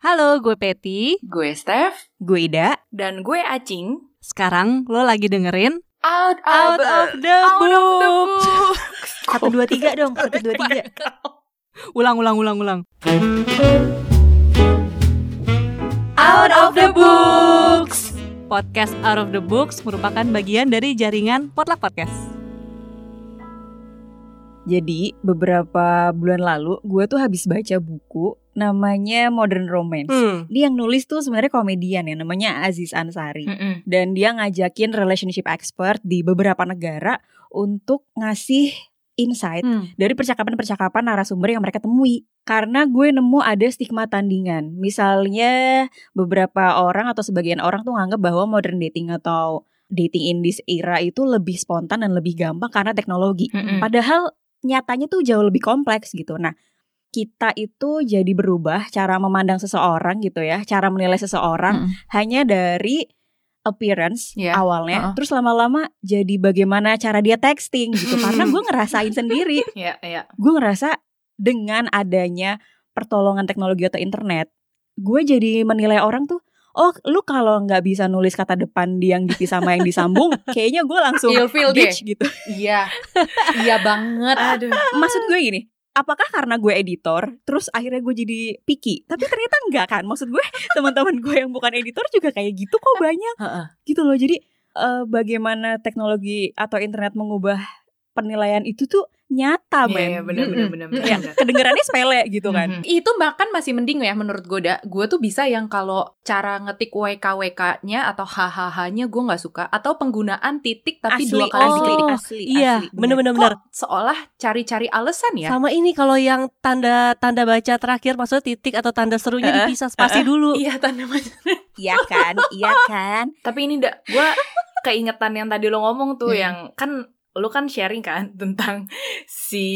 Halo, gue Peti. Gue Steph. Gue Ida. Dan gue Acing. Sekarang lo lagi dengerin Out, Out of the Out of the Book. Book. Satu dua tiga dong, satu dua tiga. Ulang, ulang, ulang, ulang. Out of the books. Podcast Out of the Books merupakan bagian dari jaringan Potluck Podcast. Jadi beberapa bulan lalu gue tuh habis baca buku namanya Modern Romance. Hmm. Dia yang nulis tuh sebenarnya komedian ya namanya Aziz Ansari. Mm-mm. Dan dia ngajakin relationship expert di beberapa negara untuk ngasih insight Hmm. dari percakapan-percakapan narasumber yang mereka temui. Karena gue nemu ada stigma tandingan. Misalnya beberapa orang atau sebagian orang tuh nganggap bahwa modern dating atau dating in this era itu lebih spontan dan lebih gampang karena teknologi. Mm-mm. Padahal nyatanya tuh jauh lebih kompleks gitu. Nah, kita itu jadi berubah cara memandang seseorang gitu ya, cara menilai seseorang Mm-mm. hanya dari appearance Iya, awalnya, uh-uh. terus lama-lama jadi bagaimana cara dia texting gitu. Karena gue ngerasain sendiri, Iya, iya. gue ngerasa dengan adanya pertolongan teknologi atau internet, gue jadi menilai orang tuh, oh lu kalau nggak bisa nulis kata depan di yang dipisah sama yang disambung, kayaknya gue langsung deh. ditch gitu. Iya. Iya banget. Aduh. Maksud gue gini, apakah karena gue editor, terus akhirnya gue jadi picky? Tapi ternyata enggak kan. Maksud gue teman-teman gue yang bukan editor juga kayak gitu kok banyak gitu loh. Jadi eh, bagaimana teknologi atau internet mengubah penilaian itu tuh nyata Iya, iya, men. benar benar benar Ya, benar. kedengerannya sepele gitu kan. Itu bahkan masih mending ya menurut gue da. Gue tuh bisa yang kalau cara ngetik WKWK-nya atau HHH-nya gue nggak suka atau penggunaan titik tapi dua kali Oh, dititik. asli, iya, asli, bener-bener. Kok seolah cari-cari alasan ya? Sama ini kalau yang tanda tanda baca terakhir maksudnya titik atau tanda serunya Heeh, dipisah spasi dulu. Iya tanda macam. Iya kan, iya kan. Tapi ini gue keingetan yang tadi lo ngomong tuh Hmm. yang kan lo kan sharing kan tentang si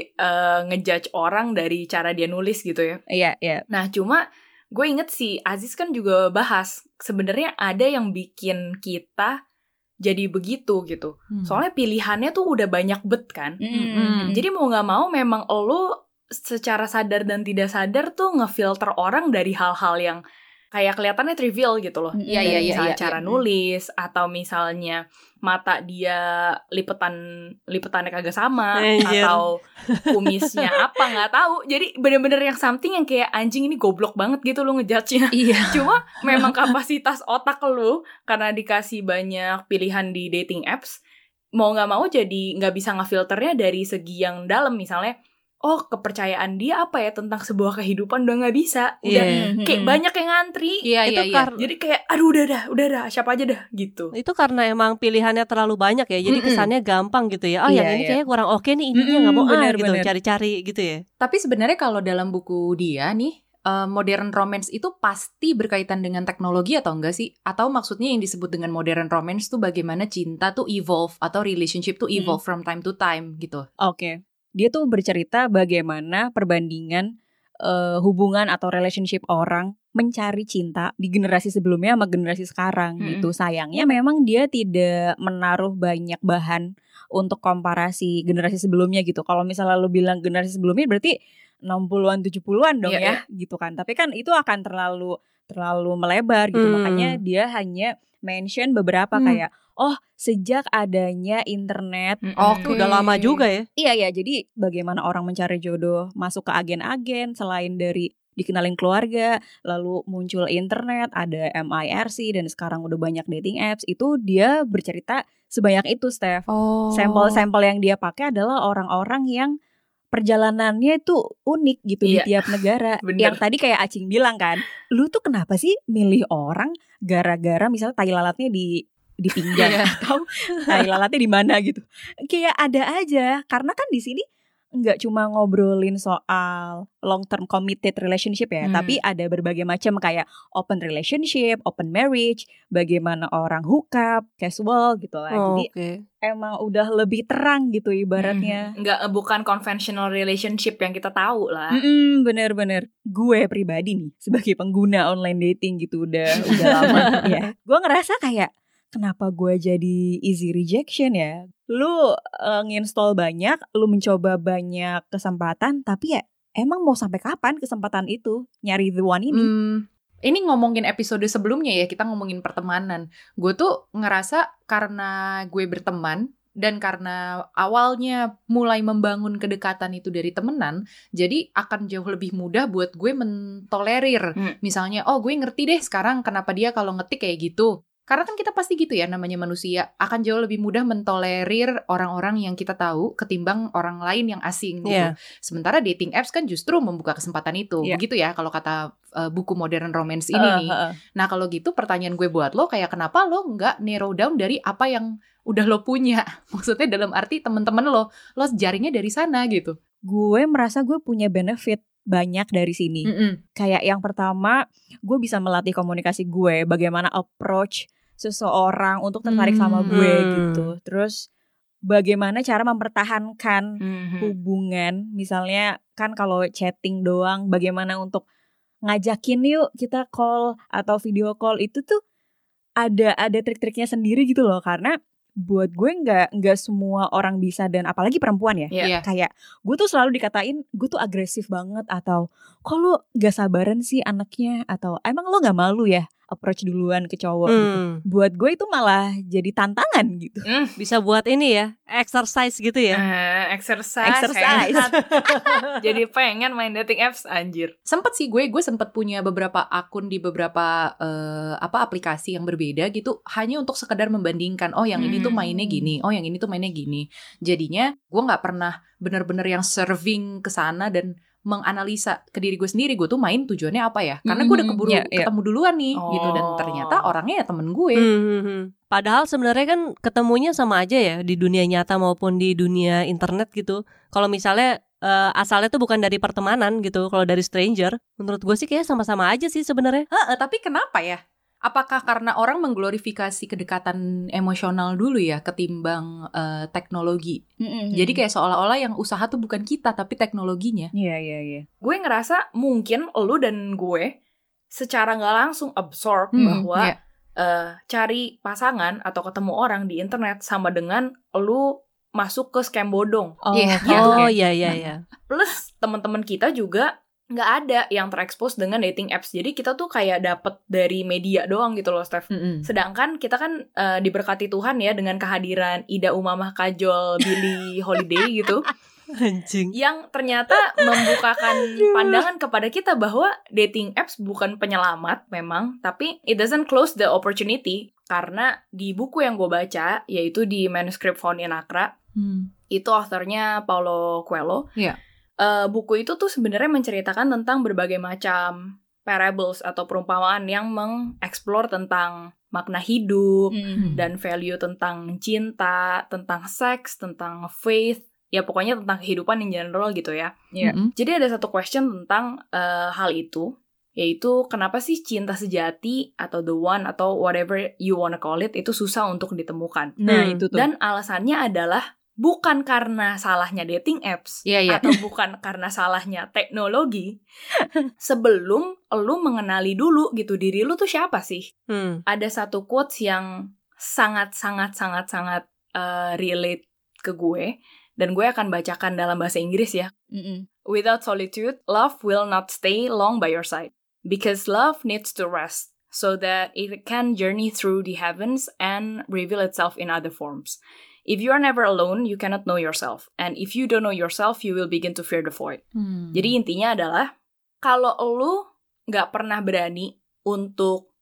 eh, ngejudge orang dari cara dia nulis gitu ya. Iya, iya. Nah cuma gue inget si Aziz kan juga bahas sebenarnya ada yang bikin kita jadi begitu gitu. Hmm. Soalnya pilihannya tuh udah banyak bet kan. Mm-mm. Jadi mau nggak mau memang lo secara sadar dan tidak sadar tuh ngefilter orang dari hal-hal yang kayak kelihatannya trivial gitu loh. Iya iya, iya iya, misalnya iya, cara iya. nulis atau misalnya mata dia lipetan lipetannya kagak sama Anjir. atau kumisnya apa nggak tahu. Jadi bener-bener yang something yang kayak anjing ini goblok banget gitu lo ngejudge-nya. Iya. Cuma memang kapasitas otak lu karena dikasih banyak pilihan di dating apps, mau nggak mau jadi nggak bisa ngefilternya dari segi yang dalam misalnya. Oh kepercayaan dia apa ya tentang sebuah kehidupan udah nggak bisa, udah Iya. kayak banyak yang ngantri. Iya Itu iya iya. kar- Jadi kayak aduh udah dah, udah dah, siapa aja dah gitu. itu karena emang pilihannya terlalu banyak ya, jadi Mm-mm. kesannya gampang gitu ya. Oh, yang Iya, ini iya. kayaknya kurang oke nih, ininya Mm-mm, nggak mau ah bener, gitu, bener. cari-cari gitu ya. Tapi sebenarnya kalau dalam buku dia nih eh, modern romance itu pasti berkaitan dengan teknologi atau enggak sih? Atau maksudnya yang disebut dengan modern romance tuh bagaimana cinta tuh evolve atau relationship tuh evolve from time to time gitu. Oke. Dia tuh bercerita bagaimana perbandingan eh, hubungan atau relationship orang mencari cinta di generasi sebelumnya sama generasi sekarang Mm-mm. gitu. Sayangnya memang dia tidak menaruh banyak bahan untuk komparasi generasi sebelumnya gitu. Kalau misalnya lu bilang generasi sebelumnya berarti 60-an 70-an dong Iya, ya gitu kan. Tapi kan itu akan terlalu terlalu melebar gitu. Hmm. Makanya dia hanya mention beberapa Hmm. kayak oh sejak adanya internet Oke. Udah lama juga ya. Iya ya, jadi bagaimana orang mencari jodoh masuk ke agen-agen selain dari dikenalin keluarga, lalu muncul internet, ada MIRC dan sekarang udah banyak dating apps. Itu dia bercerita sebanyak itu, Steph. Oh. Sampel-sampel yang dia pakai adalah orang-orang yang perjalanannya itu unik gitu Iya. di tiap negara. Bener. Yang tadi kayak Acing bilang kan, lu tuh kenapa sih milih orang gara-gara misalnya tai lalatnya di di pinggang Iya. atau tai lalatnya di mana gitu. Kayak ada aja karena kan di sini nggak cuma ngobrolin soal long term committed relationship ya, Hmm. tapi ada berbagai macam kayak open relationship, open marriage, bagaimana orang hookup, casual gitu lah. Oh, Jadi Oke. emang udah lebih terang gitu ibaratnya. Nggak bukan conventional relationship yang kita tahu lah. Mm-mm, bener-bener gue pribadi nih sebagai pengguna online dating gitu udah udah lama ya gue ngerasa kayak kenapa gue jadi easy rejection ya lu eh, nginstall banyak lu mencoba banyak kesempatan tapi ya emang mau sampai kapan kesempatan itu nyari the one ini? Hmm, ini ngomongin episode sebelumnya ya, kita ngomongin pertemanan. Gue tuh ngerasa karena gue berteman dan karena awalnya mulai membangun kedekatan itu dari temenan, jadi akan jauh lebih mudah buat gue mentolerir. Hmm. Misalnya, oh gue ngerti deh sekarang kenapa dia kalau ngetik kayak gitu. Karena kan kita pasti gitu ya namanya manusia akan jauh lebih mudah mentolerir orang-orang yang kita tahu ketimbang orang lain yang asing gitu. Iya. Sementara dating apps kan justru membuka kesempatan itu. Iya. Begitu ya kalau kata uh, buku modern romance ini Heeh, nih. heeh. Nah kalau gitu pertanyaan gue buat lo kayak kenapa lo nggak narrow down dari apa yang udah lo punya? Maksudnya dalam arti temen-temen lo, lo jaringnya dari sana gitu. Gue merasa gue punya benefit banyak dari sini. Mm-mm. Kayak yang pertama, gue bisa melatih komunikasi gue, bagaimana approach seseorang untuk tertarik sama gue Hmm. gitu. Terus bagaimana cara mempertahankan Mhm. hubungan, misalnya kan kalau chatting doang, bagaimana untuk ngajakin yuk kita call atau video call itu tuh ada ada trik-triknya sendiri gitu loh karena buat gue nggak nggak semua orang bisa dan apalagi perempuan ya. Iya. kayak gue tuh selalu dikatain gue tuh agresif banget atau kok lu gak sabaran sih anaknya atau emang lo gak malu ya approach duluan ke cowok gitu. Hmm. buat gue itu malah jadi tantangan gitu Hmm. Bisa buat ini ya, exercise gitu ya. Eh, exercise, Exercise. Jadi pengen main dating apps anjir. Sempet sih gue, gue sempet punya beberapa akun di beberapa eh, apa aplikasi yang berbeda gitu, hanya untuk sekedar membandingkan. Oh yang ini tuh Hmm. mainnya gini, oh yang ini tuh mainnya gini. Jadinya gue nggak pernah bener-bener yang serving ke sana dan menganalisa ke diri gue sendiri gue tuh main tujuannya apa ya karena gue udah Mhm, keburu iya, iya. ketemu duluan nih gitu dan Oh. ternyata orangnya ya temen gue Hmm, hmm, hmm. Padahal sebenarnya kan ketemunya sama aja ya di dunia nyata maupun di dunia internet gitu. Kalau misalnya eh, asalnya tuh bukan dari pertemanan gitu, kalau dari stranger, menurut gue sih kayak sama-sama aja sih sebenarnya. Tapi kenapa ya? Apakah karena orang mengglorifikasi kedekatan emosional dulu ya ketimbang eh, teknologi? Jadi kayak seolah-olah yang usaha tuh bukan kita tapi teknologinya. iya iya iya Gue ngerasa mungkin lu dan gue secara nggak langsung absorb Hmm, bahwa iya. eh, cari pasangan atau ketemu orang di internet sama dengan lu masuk ke scam bodong. oh, Iya. oke, oh iya iya iya. Plus teman-teman kita juga nggak ada yang terekspos dengan dating apps. Jadi kita tuh kayak dapet dari media doang gitu loh, Steph. Mm-mm. Sedangkan kita kan eh, diberkati Tuhan ya dengan kehadiran Ida Umamah Kajol Billy Holiday gitu Anjing. yang ternyata membukakan pandangan kepada kita bahwa dating apps bukan penyelamat memang, tapi it doesn't close the opportunity karena di buku yang gue baca yaitu di Manuscript Found in Accra Hmm. itu authornya Paulo Coelho. Iya. Eh, buku itu tuh sebenarnya menceritakan tentang berbagai macam parables atau perumpamaan yang mengeksplor tentang makna hidup Mm. dan value tentang cinta, tentang seks, tentang faith, ya pokoknya tentang kehidupan in general gitu ya. Iya. Mm-mm. Jadi ada satu question tentang eh, hal itu, yaitu kenapa sih cinta sejati atau the one atau whatever you wanna call it itu susah untuk ditemukan. nah Hmm. itu tuh Dan alasannya adalah bukan karena salahnya dating apps Iya iya. atau bukan karena salahnya teknologi. Sebelum lu mengenali dulu gitu diri lu tuh siapa sih? Hmm. Ada satu quotes yang sangat sangat sangat sangat eh, relate ke gue dan gue akan bacakan dalam bahasa Inggris ya. Mm-mm. Without solitude, love will not stay long by your side. Because love needs to rest so that it can journey through the heavens and reveal itself in other forms. If you are never alone, you cannot know yourself. And if you don't know yourself, you will begin to fear the void. Hmm. Jadi intinya adalah, kalau lu nggak pernah berani untuk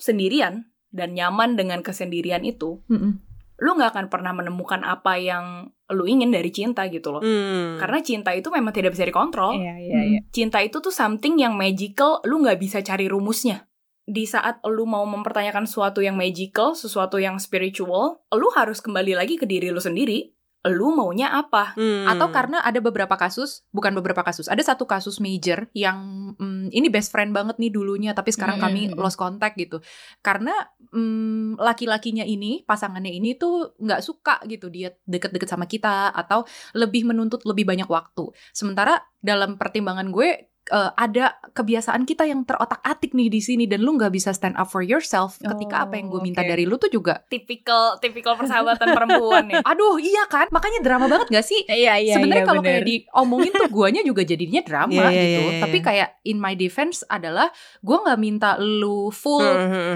sendirian dan nyaman dengan kesendirian itu, Mm-mm. lu nggak akan pernah menemukan apa yang lu ingin dari cinta gitu loh. Hmm. Karena cinta itu memang tidak bisa dikontrol. iya iya iya Cinta itu tuh something yang magical, lu nggak bisa cari rumusnya. Di saat lu mau mempertanyakan sesuatu yang magical, sesuatu yang spiritual, lu harus kembali lagi ke diri lu sendiri. Lu maunya apa? Hmm. Atau karena ada beberapa kasus, bukan beberapa kasus, ada satu kasus major yang mm, ini best friend banget nih dulunya, tapi sekarang kami Mm-mm. lost contact gitu. Karena mm, laki-lakinya ini, pasangannya ini tuh nggak suka gitu dia deket-deket sama kita atau lebih menuntut lebih banyak waktu. Sementara dalam pertimbangan gue eh, ada kebiasaan kita yang terotak-atik nih di sini dan lu nggak bisa stand up for yourself ketika Oh, apa yang gue minta oke. dari lu tuh juga Tipikal tipikal persahabatan perempuan ya. aduh iya kan makanya drama banget gak sih Iya iya. sebenarnya iya, kalau kayak diomongin tuh guanya juga jadinya drama Iya, iya, gitu iya, iya. tapi kayak in my defense adalah gua nggak minta lu full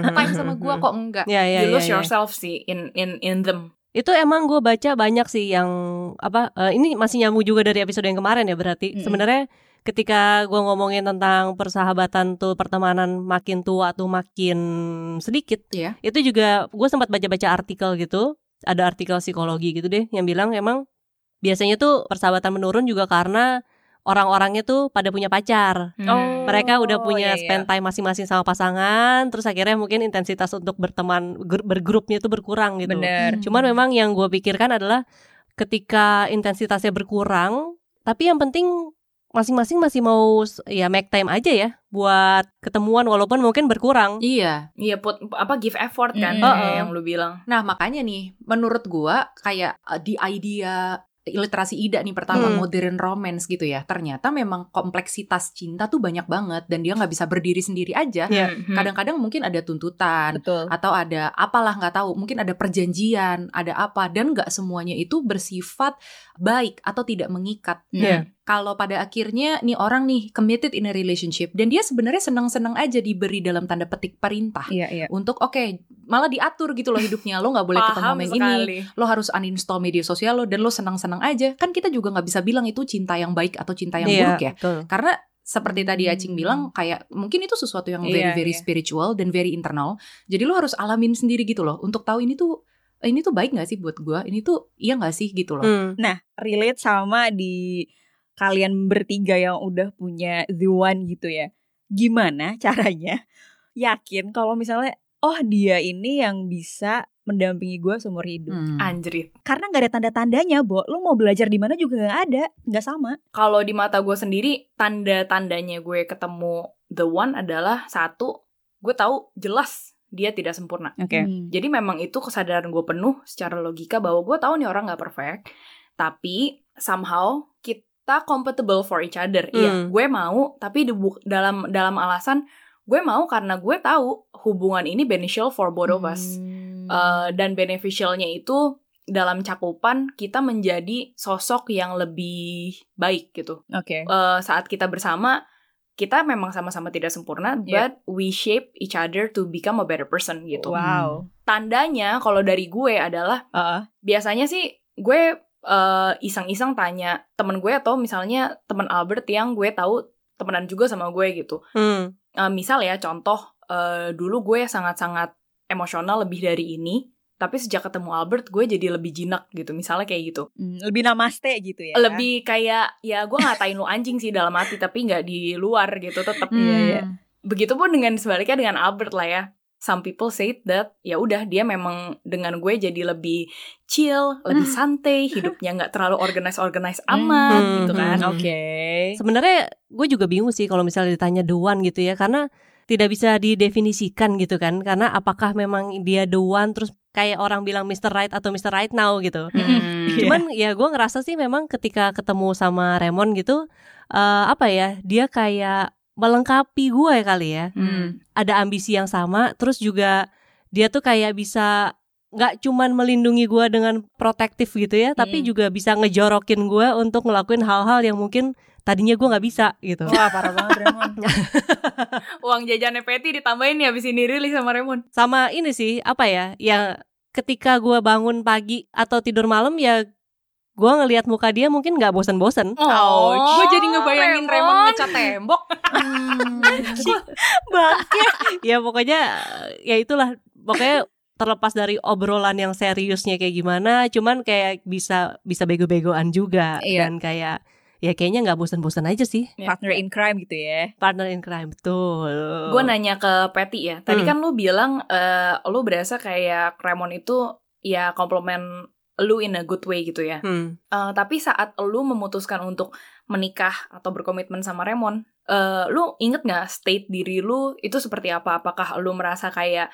time sama gua kok enggak Ya, ya, you lose ya. yourself sih in in in them. Itu emang gue baca banyak sih yang apa eh, ini masih nyambung juga dari episode yang kemarin ya berarti. Mm-mm. Sebenarnya ketika gue ngomongin tentang persahabatan tuh pertemanan makin tua tuh makin sedikit, Iya. itu juga gue sempat baca-baca artikel gitu, ada artikel psikologi gitu deh yang bilang emang biasanya tuh persahabatan menurun juga karena orang-orangnya tuh pada punya pacar. Oh. Mereka udah Oh, punya iya, iya. spend time masing-masing sama pasangan, terus akhirnya mungkin intensitas untuk berteman bergrupnya tuh berkurang gitu. Bener. Hmm. Cuman memang yang gue pikirkan adalah ketika intensitasnya berkurang, tapi yang penting masing-masing masih mau ya make time aja ya buat ketemuan walaupun mungkin berkurang. iya Iya put apa give effort kan Mm. kayak yang lu bilang. Nah, makanya nih, menurut gua kayak uh, di idea literasi Ida nih pertama Hmm. modern romance gitu ya. Ternyata memang kompleksitas cinta tuh banyak banget dan dia nggak bisa berdiri sendiri aja. Iya. Mhm. Kadang-kadang mungkin ada tuntutan Betul. atau ada apalah nggak tahu, mungkin ada perjanjian, ada apa dan nggak semuanya itu bersifat baik atau tidak mengikat. Iya. Kalau pada akhirnya nih orang nih committed in a relationship dan dia sebenarnya senang-senang aja diberi dalam tanda petik perintah Iya iya. untuk oke malah diatur gitu loh hidupnya lo nggak boleh ketemu yang ini lo harus uninstall media sosial lo dan lo senang-senang aja kan kita juga nggak bisa bilang itu cinta yang baik atau cinta yang Iya, buruk ya betul. karena seperti tadi Hmm. Acing bilang kayak mungkin itu sesuatu yang very Iya, very iya. spiritual dan very internal jadi lo harus alamin sendiri gitu loh untuk tahu ini tuh ini tuh baik nggak sih buat gua ini tuh iya nggak sih gitu loh Hmm. Nah, relate sama di kalian bertiga yang udah punya the one gitu ya. Gimana caranya yakin kalau misalnya oh dia ini yang bisa mendampingi gue seumur hidup. Hmm. Anjrit. Karena nggak ada tanda-tandanya, Bo. Lu mau belajar di mana juga nggak ada, nggak sama. Kalau di mata gue sendiri tanda-tandanya gue ketemu the one adalah satu, gue tahu jelas dia tidak sempurna. Oke. Hmm. Jadi memang itu kesadaran gue penuh secara logika bahwa gue tahu nih orang nggak perfect, tapi somehow kita compatible for each other. Iya, Hmm. gue mau, tapi di dalam dalam alasan gue mau karena gue tahu hubungan ini beneficial for both of us. Hmm. Uh, dan beneficialnya itu dalam cakupan kita menjadi sosok yang lebih baik gitu. Oke. Uh, saat kita bersama, kita memang sama-sama tidak sempurna, Yeah. but we shape each other to become a better person gitu. Wow. Tandanya kalau dari gue adalah Heeh. biasanya sih gue uh, iseng-iseng tanya temen gue atau misalnya temen Albert yang gue tahu temenan juga sama gue gitu. Hmm. Uh, misal ya contoh uh, dulu gue sangat-sangat emosional lebih dari ini, tapi sejak ketemu Albert gue jadi lebih jinak gitu. Misalnya kayak gitu. Hmm, lebih namaste gitu ya. Lebih kayak ya gue ngatain lu anjing sih dalam hati tapi nggak di luar gitu tetap. Iya, iya. Hmm. Begitupun dengan sebaliknya dengan Albert lah ya. Some people say that ya udah dia memang dengan gue jadi lebih chill, lebih santai, hidupnya nggak terlalu organize organize amat Hmm, gitu kan. hmm, Oke. Sebenarnya gue juga bingung sih kalau misalnya ditanya the one gitu ya karena tidak bisa didefinisikan gitu kan karena apakah memang dia the one terus kayak orang bilang Mr. Right atau Mr. Right now gitu. Hmm. Iya. Cuman ya gue ngerasa sih memang ketika ketemu sama Raymond gitu eh, apa ya dia kayak melengkapi gue kali ya. Hmm. Ada ambisi yang sama terus juga dia tuh kayak bisa nggak cuman melindungi gue dengan protektif gitu ya, tapi Hmm. juga bisa ngejorokin gue untuk ngelakuin hal-hal yang mungkin tadinya gue nggak bisa gitu. Wah, parah banget Raymond. Uang jajannya Petty ditambahin ya abis ini rilis sama Raymond. Sama ini sih apa ya, yang ketika gue bangun pagi atau tidur malam ya gue ngelihat muka dia mungkin nggak bosan-bosan. Oh, gue jadi ngebayangin Raymond ngecat tembok. Bangke. ya pokoknya ya itulah pokoknya terlepas dari obrolan yang seriusnya kayak gimana, cuman kayak bisa bisa bego-begoan juga Iya. dan kayak ya kayaknya nggak bosan-bosan aja sih Partner in crime gitu ya. partner in crime betul. Gue nanya ke Petty ya. Tadi Hmm. kan lu bilang eh, lu berasa kayak Raymond itu ya komplement lu in a good way gitu ya. Hmm. Eh, tapi saat lu memutuskan untuk menikah atau berkomitmen sama Raymond, eh, lu inget nggak state diri lu itu seperti apa? Apakah lu merasa kayak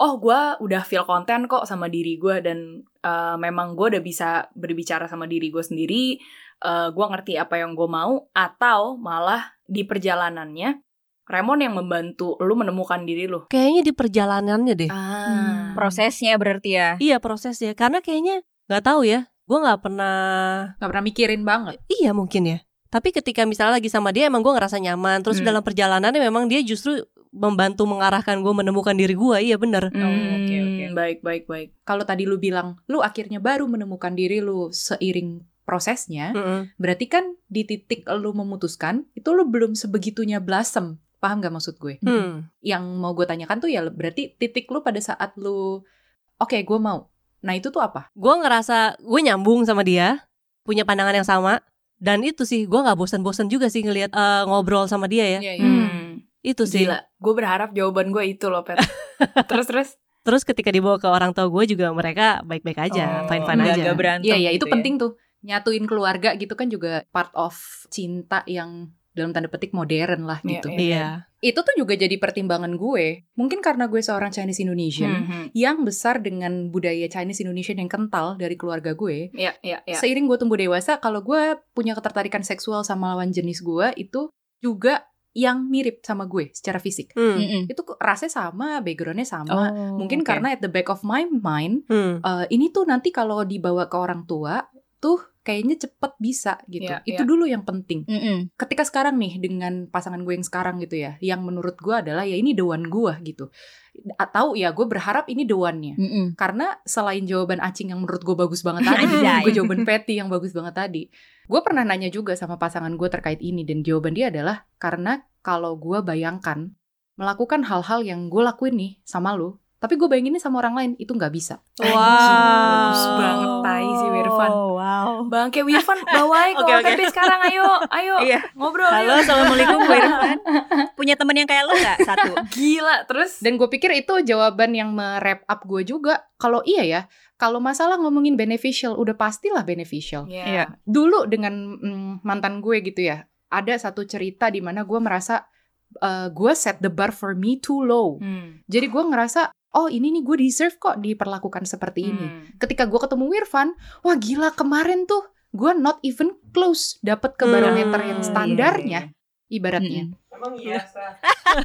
oh gue udah feel konten kok sama diri gue dan eh, memang gue udah bisa berbicara sama diri gue sendiri, eh gue ngerti apa yang gue mau, atau malah di perjalanannya Remon yang membantu lu menemukan diri lu. Kayaknya di perjalanannya deh. Ah. Prosesnya berarti ya. Iya prosesnya. Karena kayaknya nggak tahu ya. Gue nggak pernah. Gak pernah mikirin banget. Iya mungkin ya. Tapi ketika misalnya lagi sama dia emang gue ngerasa nyaman. Terus Hmm. dalam perjalanannya memang dia justru membantu mengarahkan gue menemukan diri gue. Iya bener. Hmm, oke, oke. Baik, baik, baik. Kalau tadi lu bilang, lu akhirnya baru menemukan diri lu seiring prosesnya, Mm-mm. berarti kan di titik lu memutuskan, itu lu belum sebegitunya blossom. Paham gak maksud gue? Hmm. Yang mau gue tanyakan tuh ya berarti titik lu pada saat lu, oke gue mau. Nah itu tuh apa? Gue ngerasa gue nyambung sama dia. Punya pandangan yang sama. Dan itu sih gue nggak bosan-bosan juga sih ngelihat eh, ngobrol sama dia ya. Iya, Hmm. Itu sih. Gila, gue berharap jawaban gue itu loh, Pet. terus, terus. Terus ketika dibawa ke orang tua gue juga mereka baik-baik aja, Oh, fine-fine nggak- aja. nggak berantem Iya, iya itu gitu ya. penting tuh. Nyatuin keluarga gitu kan juga part of cinta yang dalam tanda petik modern lah Iya, gitu. iya. Iya. Itu tuh juga jadi pertimbangan gue. Mungkin karena gue seorang Chinese Indonesian Mhm. yang besar dengan budaya Chinese Indonesian yang kental dari keluarga gue. Iya, iya, iya. Seiring gue tumbuh dewasa, kalau gue punya ketertarikan seksual sama lawan jenis gue itu juga yang mirip sama gue secara fisik. Hmm. Mm-mm. Itu rasanya sama, backgroundnya sama. Oh, Mungkin oke. karena at the back of my mind, Hmm. eh, ini tuh nanti kalau dibawa ke orang tua, tuh kayaknya cepet bisa gitu. Iya, itu iya. dulu yang penting. Mm-mm. Ketika sekarang nih dengan pasangan gue yang sekarang gitu ya, yang menurut gue adalah ya ini the one gue gitu. Atau ya gue berharap ini the one-nya. Mm-mm. Karena selain jawaban acing yang menurut gue bagus banget tadi, Anjay. gue jawaban Patty yang bagus banget tadi. Gue pernah nanya juga sama pasangan gue terkait ini dan jawaban dia adalah karena kalau gue bayangkan melakukan hal-hal yang gue lakuin nih sama lu, tapi gue bayanginnya sama orang lain itu nggak bisa. Wow. bagus banget tai si Wirfan. Wow. Bangke Wirfan, bawain ke Oke, oke. OTP sekarang, ayo, ayo, Iya. ngobrol. Halo, ayo. assalamualaikum Bu Irfan. Punya temen yang kayak lu nggak? Satu. Gila, terus. Dan gue pikir itu jawaban yang me-wrap up gue juga. Kalau iya ya, kalau masalah ngomongin beneficial, udah pastilah beneficial. Iya. Iya. Dulu dengan mm, mantan gue gitu ya, ada satu cerita di mana gue merasa uh, gue set the bar for me too low. Hmm. Jadi gue ngerasa, oh ini nih gue deserve kok diperlakukan seperti ini. Hmm. Ketika gue ketemu Wirfan, wah gila kemarin tuh gue not even close dapet ke barometer yang Hmm, standarnya, iya, ibaratnya. Emang biasa.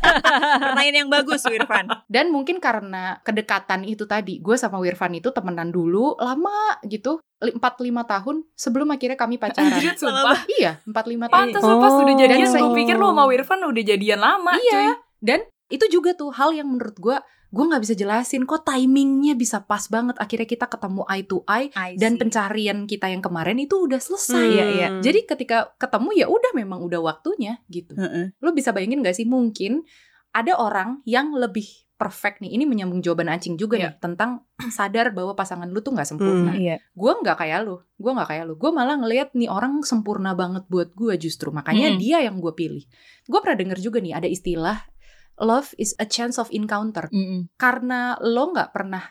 Pertanyaan yang bagus, Wirfan. Dan mungkin karena kedekatan itu tadi, gue sama Wirfan itu temenan dulu lama gitu, 4-5 tahun sebelum akhirnya kami pacaran. Anjir, sumpah. iya, 4-5 tahun. Pantes lu pas Oh. udah jadian, gue pikir lu sama Wirfan udah jadian lama, Iya. cuy. Dan itu juga tuh hal yang menurut gue, gue nggak bisa jelasin kok timingnya bisa pas banget. Akhirnya kita ketemu eye to eye I dan see. pencarian kita yang kemarin itu udah selesai. Hmm. Iya, iya. Jadi ketika ketemu ya udah memang udah waktunya gitu. Heeh. Lo bisa bayangin gak sih mungkin ada orang yang lebih perfect nih. Ini menyambung jawaban Acing juga Iya. nih tentang sadar bahwa pasangan lu tuh nggak sempurna. Hmm. Iya. Gue nggak kayak lu, gue nggak kayak lu. Gue malah ngelihat nih orang sempurna banget buat gue justru. Makanya Hmm. dia yang gue pilih. Gue pernah denger juga nih ada istilah love is a chance of encounter. Mm-mm. Karena lo nggak pernah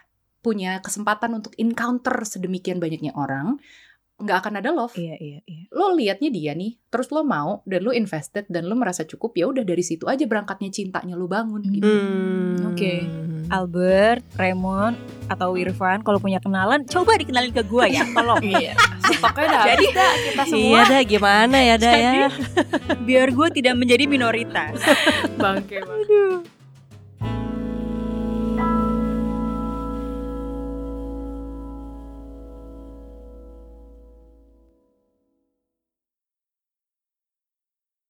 punya kesempatan untuk encounter sedemikian banyaknya orang, nggak akan ada love Iya, iya, iya. lo liatnya dia nih, terus lo mau dan lo invested dan lo merasa cukup ya udah dari situ aja berangkatnya cintanya lo bangun gitu. Hmm. Oke. Albert, Raymond, atau Wirfan kalau punya kenalan coba dikenalin ke gua ya, tolong. Iya. Stoknya udah Jadi- habis dah kita semua. Iya dah gimana ya dah ya. Biar gue tidak menjadi minoritas. Bangke banget. Aduh.